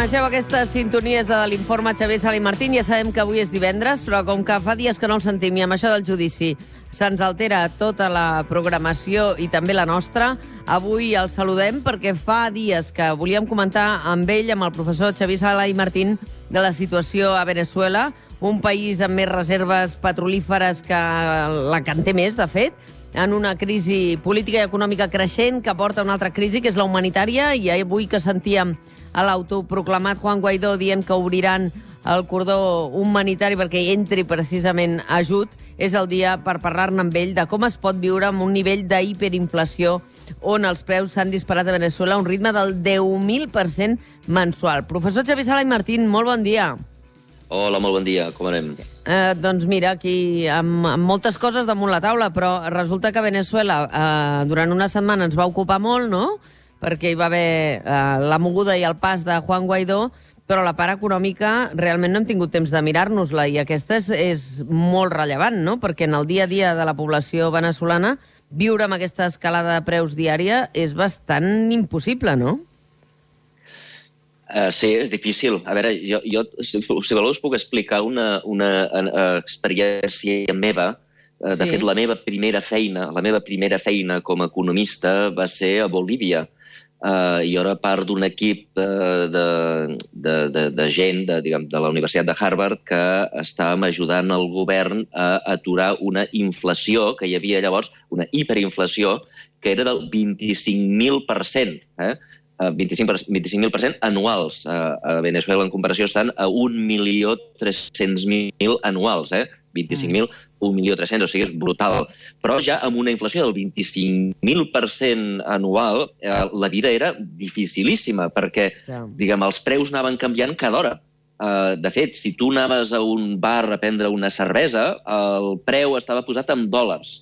Coneixeu aquestes sintonies de l'informe Xavier Sala i Martín. Ja sabem que avui és divendres, però com que fa dies que no el sentim i amb això del judici se'ns altera tota la programació i també la nostra, avui el saludem perquè fa dies que volíem comentar amb ell, amb el professor Xavier Sala i Martín, de la situació a Venezuela, un país amb més reserves petrolíferes que la que en té més, de fet, en una crisi política i econòmica creixent que porta a una altra crisi, que és la humanitària, i avui que sentíem a l'autoproclamat Juan Guaidó dient que obriran el cordó humanitari perquè hi entri precisament ajut, és el dia per parlar-ne amb ell de com es pot viure amb un nivell d'hiperinflació on els preus s'han disparat a Venezuela a un ritme del 10.000% mensual. Professor Xavier Sala i Martín, molt bon dia. Hola, molt bon dia. Com anem? Eh, doncs mira, aquí amb, amb moltes coses damunt la taula, però resulta que Venezuela eh, durant una setmana ens va ocupar molt, no?, perquè hi va haver eh, la moguda i el pas de Juan Guaidó, però la part econòmica realment no hem tingut temps de mirar-nos-la i aquesta és, és molt rellevant, no? Perquè en el dia a dia de la població venezolana viure amb aquesta escalada de preus diària és bastant impossible, no? Uh, sí, és difícil. A veure, jo, jo si, si voleu us puc explicar una, una, una experiència meva. Uh, de sí. fet, la meva primera feina, la meva primera feina com a economista va ser a Bolívia. Uh, jo era part d'un equip de, de, de, de, de gent de, diguem, de la Universitat de Harvard que estàvem ajudant el govern a aturar una inflació que hi havia llavors, una hiperinflació, que era del 25.000%. Eh? 25.000 25 anuals. A Venezuela, en comparació, estan a 1.300.000 anuals. Eh? 25.000, 1.300.000, o sigui, és brutal. Però ja amb una inflació del 25.000% anual, eh, la vida era dificilíssima, perquè, yeah. diguem, els preus anaven canviant cada hora. Uh, de fet, si tu anaves a un bar a prendre una cervesa, el preu estava posat en dòlars,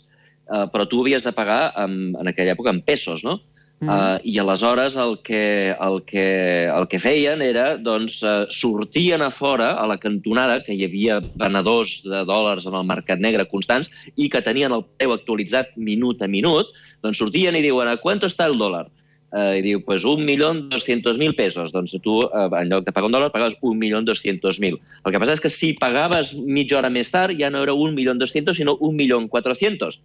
uh, però tu havies de pagar, en, en aquella època, en pesos, no? Mm. Uh, I aleshores el que, el, que, el que feien era, doncs, uh, sortien a fora, a la cantonada, que hi havia venedors de dòlars en el mercat negre constants i que tenien el preu actualitzat minut a minut, doncs sortien i diuen, a quanto està el dòlar? Uh, I diu, pues un milió doscientos mil pesos. Doncs tu, uh, en lloc de pagar un dòlar, pagaves un milió doscientos mil. El que passa és que si pagaves mitja hora més tard, ja no era un milió doscientos, sinó un milió quatrocientos.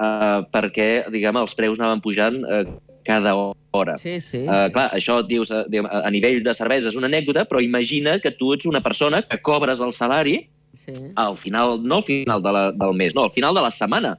Uh, perquè, diguem, els preus anaven pujant uh, cada hora. Sí, sí. Uh, clar, això dius, a, a nivell de cervesa és una anècdota, però imagina que tu ets una persona que cobres el salari sí. al final, no al final de la, del mes, no, al final de la setmana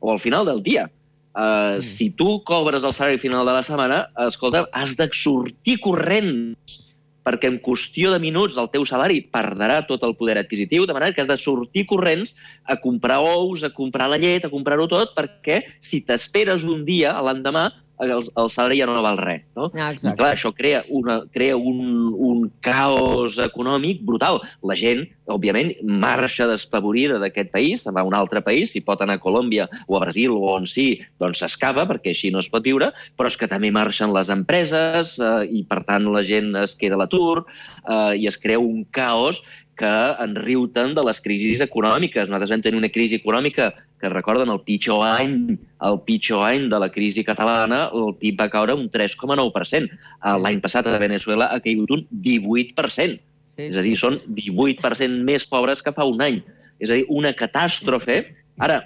o al final del dia. Uh, mm. Si tu cobres el salari final de la setmana, escolta, has de sortir corrents perquè en qüestió de minuts el teu salari perdrà tot el poder adquisitiu, de manera que has de sortir corrents a comprar ous, a comprar la llet, a comprar-ho tot, perquè si t'esperes un dia, l'endemà, el, el salari ja no val res. No? Ah, I clar, això crea, una, crea un, un caos econòmic brutal. La gent, òbviament, marxa despavorida d'aquest país, se'n va a un altre país, si pot anar a Colòmbia o a Brasil o on sí, doncs s'escava, perquè així no es pot viure, però és que també marxen les empreses eh, i, per tant, la gent es queda a l'atur eh, i es crea un caos que en riu tant de les crisis econòmiques. Nosaltres vam tenir una crisi econòmica que recorden el pitjor any, el pitjor any de la crisi catalana, el PIB va caure un 3,9%. L'any passat a Venezuela ha caigut un 18%. Sí, és a dir, són 18% més pobres que fa un any. És a dir, una catàstrofe. Ara,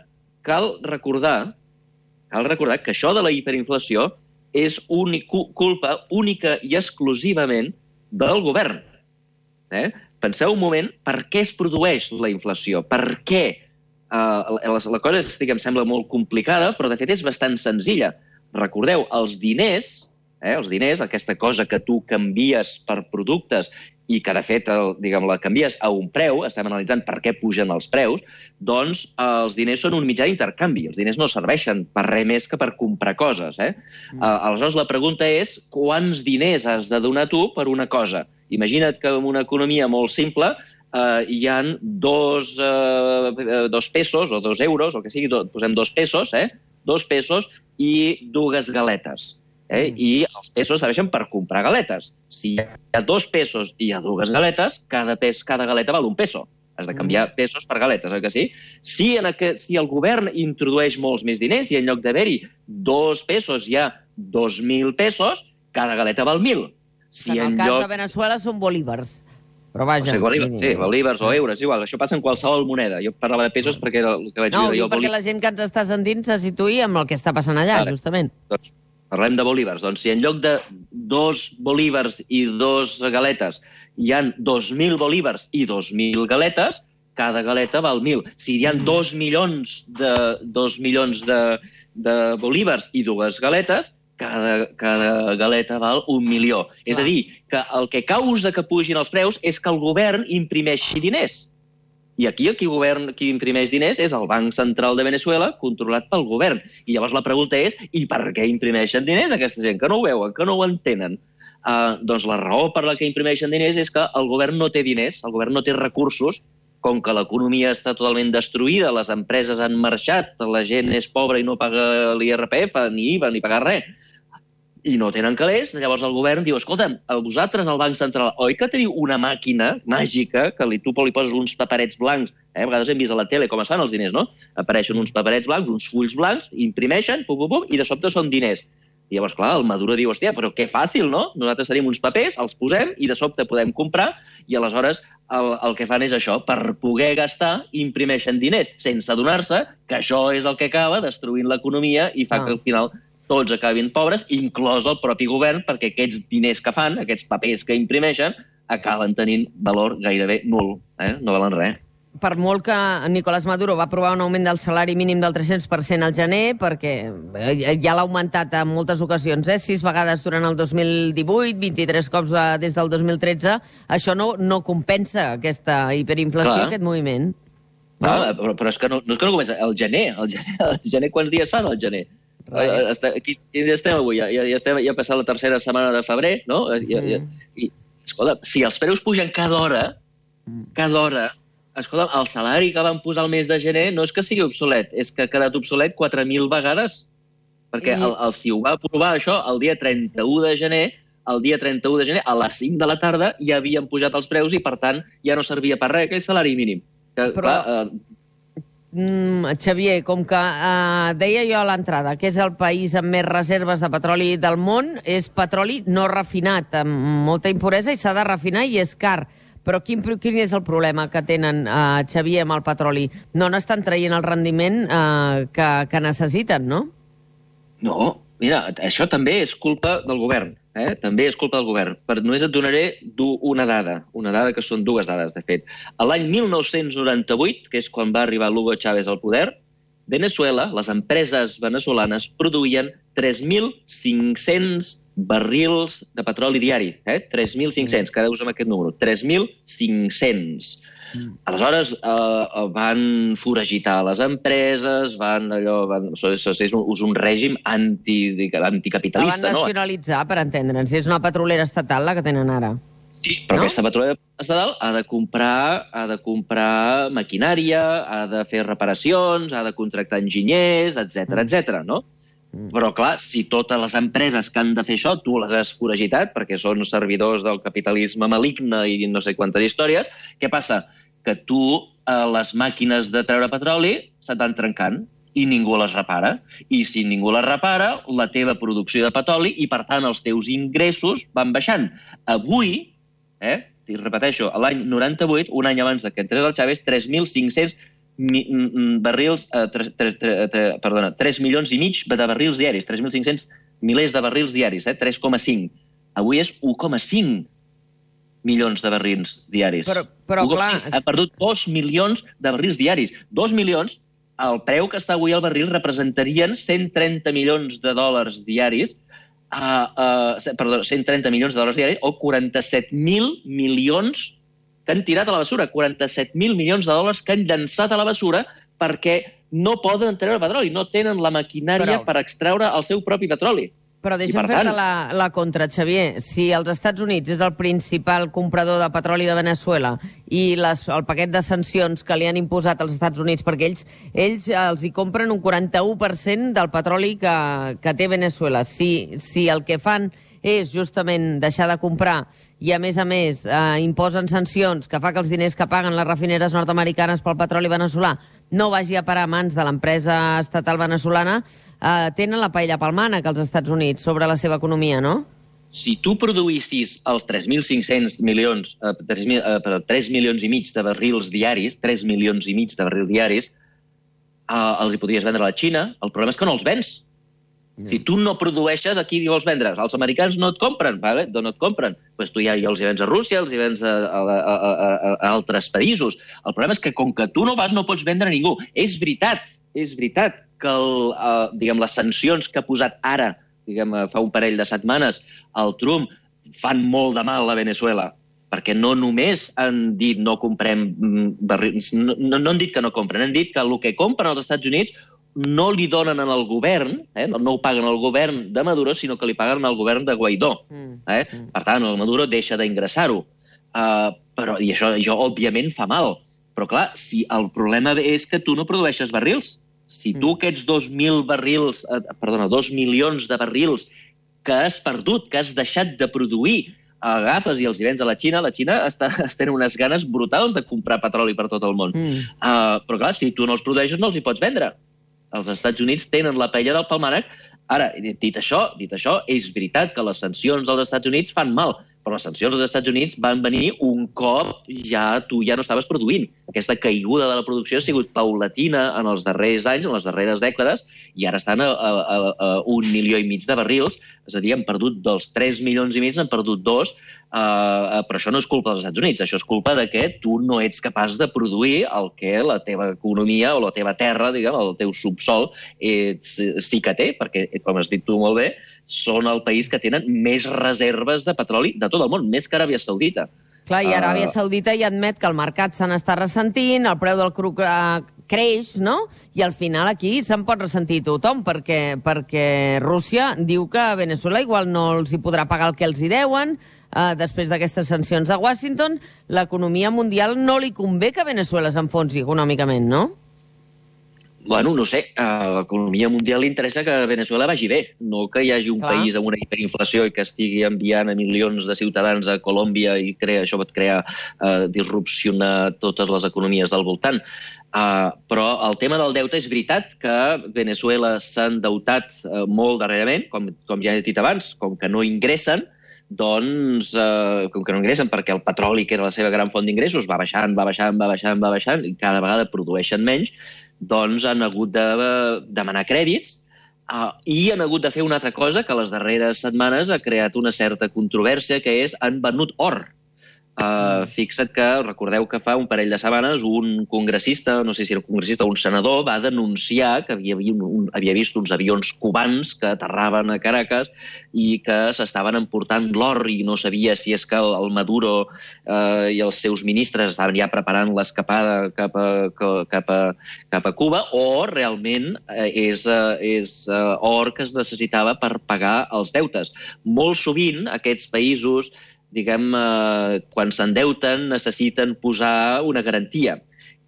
cal recordar, cal recordar que això de la hiperinflació és únic, culpa única i exclusivament del govern. Eh? Penseu un moment per què es produeix la inflació, per què Uh, la, la cosa, és, diguem, sembla molt complicada, però de fet és bastant senzilla. Recordeu, els diners, eh, els diners, aquesta cosa que tu canvies per productes i que, de fet, el, diguem, la canvies a un preu, estem analitzant per què pugen els preus, doncs els diners són un mitjà d'intercanvi. Els diners no serveixen per res més que per comprar coses. Eh? Mm. Uh, aleshores, la pregunta és quants diners has de donar tu per una cosa? Imagina't que en una economia molt simple eh, hi han dos, eh, dos pesos o dos euros, o que sigui, do, posem dos pesos, eh? dos pesos i dues galetes. Eh? Mm. I els pesos serveixen per comprar galetes. Si hi ha dos pesos i hi ha dues galetes, cada, pes, cada galeta val un peso. Has de canviar mm. pesos per galetes, oi que sí? Si, en aquest, si el govern introdueix molts més diners i en lloc d'haver-hi dos pesos hi ha 2.000 pesos, cada galeta val 1.000. Si en el en cas lloc... de Venezuela són bolívars. Però O vaja... sigui, bolívars, sí, bolívars o euros, igual, això passa en qualsevol moneda. Jo parlava de pesos perquè era el que vaig No, dir el perquè bolí- la gent que ens està sentint se situï amb el que està passant allà, Vale. justament. Doncs parlem de bolívars. Doncs si en lloc de dos bolívars i dos galetes hi han 2.000 bolívars i 2.000 galetes, cada galeta val 1.000. Si hi ha 2 milions de, 2 milions de, de bolívars i dues galetes, cada, cada galeta val un milió. Clar. És a dir, que el que causa que pugin els preus és que el govern imprimeixi diners. I aquí el qui, govern, qui imprimeix diners és el Banc Central de Venezuela, controlat pel govern. I llavors la pregunta és, i per què imprimeixen diners aquesta gent? Que no ho veuen, que no ho entenen. Uh, doncs la raó per la que imprimeixen diners és que el govern no té diners, el govern no té recursos, com que l'economia està totalment destruïda, les empreses han marxat, la gent és pobra i no paga l'IRPF, ni IVA, ni paga res, i no tenen calés, llavors el govern diu, escolta'm, a vosaltres, al Banc Central, oi que teniu una màquina màgica que li, tu li poses uns paperets blancs, eh? a vegades hem vist a la tele com es fan els diners, no? Apareixen uns paperets blancs, uns fulls blancs, imprimeixen, pum, pum, pum, i de sobte són diners. I llavors, clar, el Maduro diu, hòstia, però que fàcil, no? Nosaltres tenim uns papers, els posem i de sobte podem comprar i aleshores el, el que fan és això, per poder gastar, imprimeixen diners, sense adonar-se que això és el que acaba destruint l'economia i fa Ah. que al final tots acabin pobres, inclòs el propi govern, perquè aquests diners que fan, aquests papers que imprimeixen, acaben tenint valor gairebé nul, eh? no valen res. Per molt que Nicolás Maduro va aprovar un augment del salari mínim del 300% al gener, perquè eh, ja l'ha augmentat en moltes ocasions, eh? sis vegades durant el 2018, 23 cops eh, des del 2013, això no, no compensa aquesta hiperinflació, Clar. aquest moviment. Ah, però, però és que no, no és que no comença. El gener, el gener, el gener quants dies fan el gener? Res. Eh, Està, aquí, dia estem avui? Ja, ja, ja, estem, ja ha passat la tercera setmana de febrer, no? Eh, Ja, ja, i, escolta, si els preus pugen cada hora, cada hora, escolta, el salari que van posar el mes de gener no és que sigui obsolet, és que ha quedat obsolet 4.000 vegades. Perquè I- el, el, si ho va aprovar això el dia 31 de gener, el dia 31 de gener, a les 5 de la tarda, ja havien pujat els preus i, per tant, ja no servia per res aquell salari mínim. Que, Però- clar, eh, Mm, Xavier, com que eh, deia jo a l'entrada que és el país amb més reserves de petroli del món, és petroli no refinat, amb molta impuresa, i s'ha de refinar i és car. Però quin, quin és el problema que tenen, eh, Xavier, amb el petroli? No n'estan traient el rendiment eh, que, que necessiten, no? No, mira, això també és culpa del govern. Eh? També és culpa del govern. Per, només et donaré una dada, una dada que són dues dades, de fet. A L'any 1998, que és quan va arribar Hugo Chávez al poder, Venezuela, les empreses venezolanes, produïen 3.500 barrils de petroli diari. Eh? 3.500, quedeu-vos amb aquest número. 3.500. Aleshores, eh, van foragitar les empreses, van allò... Van, això és, és, un, és un règim anti, La van anticapitalista, no? nacionalitzar, per entendre'ns. És una petrolera estatal la que tenen ara. Sí, però No? no? aquesta petrolera estatal ha de comprar ha de comprar maquinària, ha de fer reparacions, ha de contractar enginyers, etc etc. no? Mm. Però, clar, si totes les empreses que han de fer això tu les has foragitat perquè són servidors del capitalisme maligne i no sé quantes històries, què passa? Que tu, eh, les màquines de treure petroli se't van trencant i ningú les repara. I si ningú les repara, la teva producció de petroli i, per tant, els teus ingressos van baixant. Avui, eh, i repeteixo, l'any 98, un any abans que entrés el Chávez, 3.500 mi- mm, mm, barrils, eh, tre, tre, tre, tre, perdona, 3 milions i mig de barrils diaris, 3.500 milers de barrils diaris, eh, 3,5. Avui és 1,5 milions de barrils diaris. Però- però, 1,5. clar, Ha perdut 2 milions de barrils diaris. 2 milions, el preu que està avui al barril representarien 130 milions de dòlars diaris, uh, uh, perdó, 130 milions de dòlars diaris o 47.000 milions que han tirat a la basura, 47.000 milions de dòlars que han llançat a la basura perquè no poden treure petroli, no tenen la maquinària Però- per extraure el seu propi petroli. Però deixa'm fer-te tant- la, la contra, Xavier. Si els Estats Units és el principal comprador de petroli de Venezuela i les, el paquet de sancions que li han imposat als Estats Units, perquè ells, ells els hi compren un 41% del petroli que, que té Venezuela. Si, si el que fan és justament deixar de comprar i, a més a més, eh, imposen sancions que fa que els diners que paguen les refineres nord-americanes pel petroli veneçolà no vagi a parar a mans de l'empresa estatal venezolana, eh, tenen la paella pel mànec als Estats Units sobre la seva economia, no? si tu produïssis els 3.500 milions, eh, 3, eh, 3 milions i mig de barrils diaris, 3 milions i mig de barrils diaris, eh, els hi podries vendre a la Xina. El problema és que no els vens. Mm. Si tu no produeixes, aquí vols vendre? Els americans no et compren, vale? d'on et compren? Pues tu ja, ja els hi vens a Rússia, els hi vens a, a, a, a, a altres països. El problema és que com que tu no vas no pots vendre a ningú. És veritat, és veritat que el, eh, diguem, les sancions que ha posat ara diguem, fa un parell de setmanes, el Trump fan molt de mal a Venezuela, perquè no només han dit no comprem mm, barrils, no, no han dit que no compren, han dit que el que compren als Estats Units no li donen al govern, eh, no, no ho paguen al govern de Maduro, sinó que li paguen al govern de Guaidó. Mm. Eh? Mm. Per tant, el Maduro deixa d'ingressar-ho. Uh, però, I això, això, òbviament, fa mal. Però, clar, si el problema és que tu no produeixes barrils, si tu mm. aquests 2.000 barrils, eh, perdona, 2 milions de barrils que has perdut, que has deixat de produir, agafes i els hi vens a la Xina, la Xina està, està en unes ganes brutals de comprar petroli per tot el món. Mm. Uh, però clar, si tu no els produeixes no els hi pots vendre. Els Estats Units tenen la paella del palmànec. Ara, dit això, dit això, és veritat que les sancions dels Estats Units fan mal, però les sancions dels Estats Units van venir un cop ja tu ja no estaves produint. Aquesta caiguda de la producció ha sigut paulatina en els darrers anys, en les darreres dècades, i ara estan a, a, a, un milió i mig de barrils, és a dir, han perdut dels 3 milions i mig, han perdut dos, Uh, però això no és culpa dels Estats Units, això és culpa de que tu no ets capaç de produir el que la teva economia o la teva terra, diguem, el teu subsol, ets, sí que té, perquè, com has dit tu molt bé, són el país que tenen més reserves de petroli de tot el món, més que Aràbia Saudita. Clar, i Aràbia uh... Saudita ja admet que el mercat se n'està ressentint, el preu del cru uh, creix, no? I al final aquí se'n pot ressentir tothom, perquè, perquè Rússia diu que a Venezuela igual no els hi podrà pagar el que els hi deuen, eh, després d'aquestes sancions a Washington, l'economia mundial no li convé que Venezuela s'enfonsi econòmicament, no? Bueno, no sé, a l'economia mundial li interessa que Venezuela vagi bé, no que hi hagi un Clar. país amb una hiperinflació i que estigui enviant a milions de ciutadans a Colòmbia i crea, això pot crear, eh, disrupcionar totes les economies del voltant. Uh, però el tema del deute és veritat que Venezuela s'ha endeutat uh, molt darrerament, com, com ja he dit abans, com que no ingressen, doncs, eh, com que no ingressen perquè el petroli, que era la seva gran font d'ingressos, va baixant, va baixant, va baixant, va baixant, i cada vegada produeixen menys, doncs han hagut de demanar crèdits eh, i han hagut de fer una altra cosa que les darreres setmanes ha creat una certa controvèrsia, que és han venut or. Uh, fixa't que, recordeu que fa un parell de setmanes un congressista, no sé si era un congressista o un senador, va denunciar que havia, un, havia vist uns avions cubans que aterraven a Caracas i que s'estaven emportant l'or i no sabia si és que el, el Maduro uh, i els seus ministres estaven ja preparant l'escapada cap, a, cap, a, cap a Cuba o realment uh, és, uh, és uh, or que es necessitava per pagar els deutes. Molt sovint aquests països diguem, eh, quan s'endeuten necessiten posar una garantia.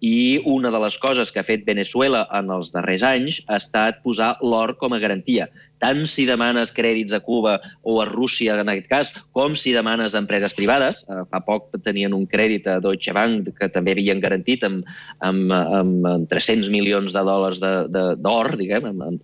I una de les coses que ha fet Venezuela en els darrers anys ha estat posar l'or com a garantia. Tant si demanes crèdits a Cuba o a Rússia, en aquest cas, com si demanes a empreses privades. Eh, fa poc tenien un crèdit a Deutsche Bank que també havien garantit amb, amb, amb, amb 300 milions de dòlars d'or, diguem, amb,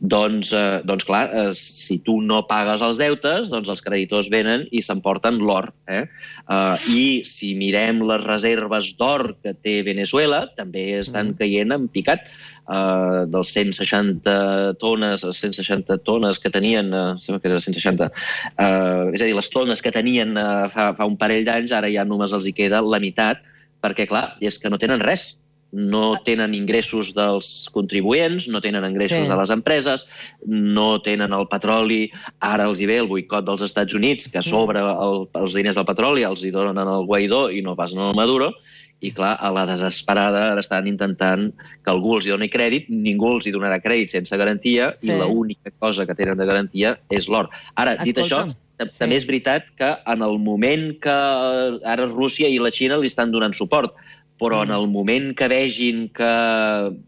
doncs, eh, doncs clar, eh, si tu no pagues els deutes, doncs els creditors venen i s'emporten l'or. Eh? Uh, I si mirem les reserves d'or que té Venezuela, també estan mm. caient en picat. Uh, dels 160 tones, 160 tones que tenien, uh, sembla que era 160, uh, és a dir, les tones que tenien uh, fa, fa un parell d'anys, ara ja només els hi queda la meitat, perquè, clar, és que no tenen res no tenen ingressos dels contribuents, no tenen ingressos sí. de les empreses, no tenen el petroli, ara els hi ve el boicot dels Estats Units, que sobre el, els diners del petroli els hi donen al Guaidó i no pas al Maduro, i clar, a la desesperada ara estan intentant que algú els doni crèdit, ningú els hi donarà crèdit sense garantia sí. i l'única cosa que tenen de garantia és l'or. Ara, dit això, sí. també és veritat que en el moment que ara Rússia i la Xina li estan donant suport, però en mm. el moment que vegin que,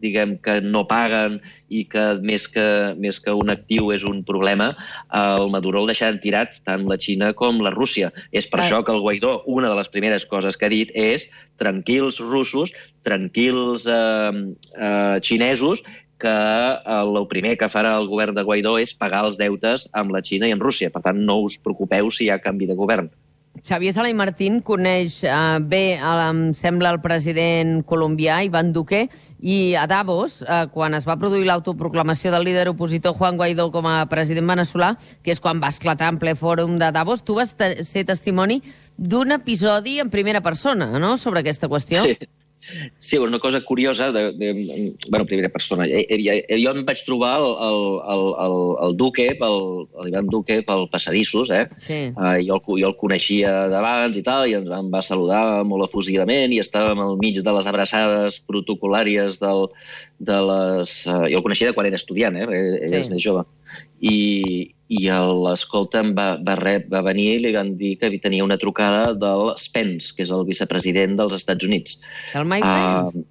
diguem, que no paguen i que més, que més que un actiu és un problema, el Maduro el deixaran tirat tant la Xina com la Rússia. És per ah. això que el Guaidó, una de les primeres coses que ha dit és tranquils russos, tranquils eh, eh, xinesos, que el primer que farà el govern de Guaidó és pagar els deutes amb la Xina i amb Rússia. Per tant, no us preocupeu si hi ha canvi de govern. Xavier Sala i Martín coneix eh, bé, em sembla, el president colombià, Ivan Duque, i a Davos, eh, quan es va produir l'autoproclamació del líder opositor Juan Guaidó com a president veneçolà, que és quan va esclatar en ple fòrum de Davos, tu vas ser testimoni d'un episodi en primera persona, no?, sobre aquesta qüestió. Sí. Sí, una cosa curiosa, de, de, bueno, primera persona. Eh, eh, jo em vaig trobar el, el, el, el, el Duque, l'Ivan Duque, pel passadissos, eh? Sí. Uh, jo, el, jo el coneixia d'abans i tal, i ens em va saludar molt efusivament, i estàvem al mig de les abraçades protocolàries del, de les... Uh, jo el coneixia de quan era estudiant, eh? Ell sí. és més jove. I, i l'escolta va, va, rep, va venir i li van dir que tenia una trucada del Spence, que és el vicepresident dels Estats Units. El Mike Pence?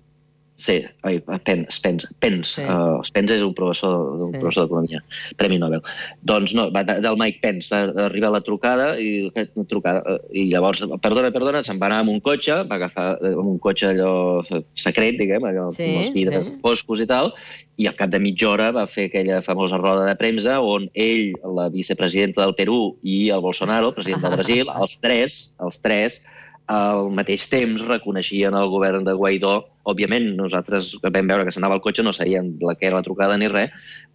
Sí, ai, Pence, Spence, Pence. Sí. Uh, Spence és un professor, un sí. professor d'economia, Premi Nobel. Doncs no, va, del Mike Pence va arribar la trucada i, trucada, uh, i llavors, perdona, perdona, se'n va anar amb un cotxe, va agafar amb un cotxe allò secret, diguem, allò, sí, amb els vidres sí. foscos i tal, i al cap de mitja hora va fer aquella famosa roda de premsa on ell, la vicepresidenta del Perú i el Bolsonaro, president del Brasil, els tres, els tres, al mateix temps reconeixien el govern de Guaidó. Òbviament, nosaltres vam veure que s'anava al cotxe, no sabíem la que era la trucada ni res,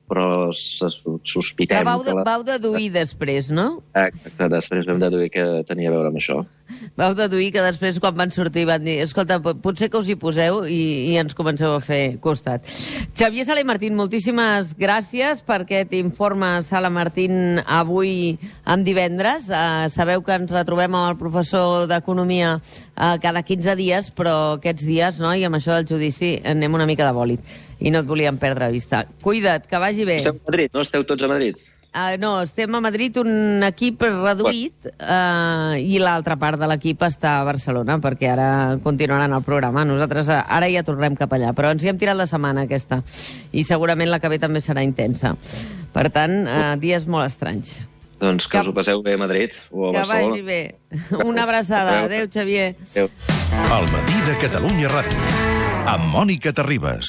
però sospitem... Que vau, de, que la... vau deduir després, no? Exacte, després vam deduir que tenia a veure amb això. Vau deduir que després, quan van sortir, van dir escolta, potser que us hi poseu i, i ens comenceu a fer costat. Xavier Sala i Martín, moltíssimes gràcies per aquest informe Sala Martín avui en divendres. Uh, sabeu que ens retrobem amb el professor d'Economia uh, cada 15 dies, però aquests dies, no, i amb això del judici, anem una mica de bòlit i no et volíem perdre vista. Cuida't, que vagi bé. Esteu a Madrid, no? Esteu tots a Madrid? Uh, no, estem a Madrid un equip reduït uh, i l'altra part de l'equip està a Barcelona perquè ara continuaran el programa. Nosaltres uh, ara ja tornem cap allà, però ens hi hem tirat la setmana aquesta i segurament la que ve també serà intensa. Per tant, uh, dies molt estranys. Doncs que, que us ho passeu bé a Madrid o a que Barcelona. Que vagi bé. Una abraçada. Adéu, Xavier. Adéu. El matí de Catalunya Ràdio amb Mònica Terribas.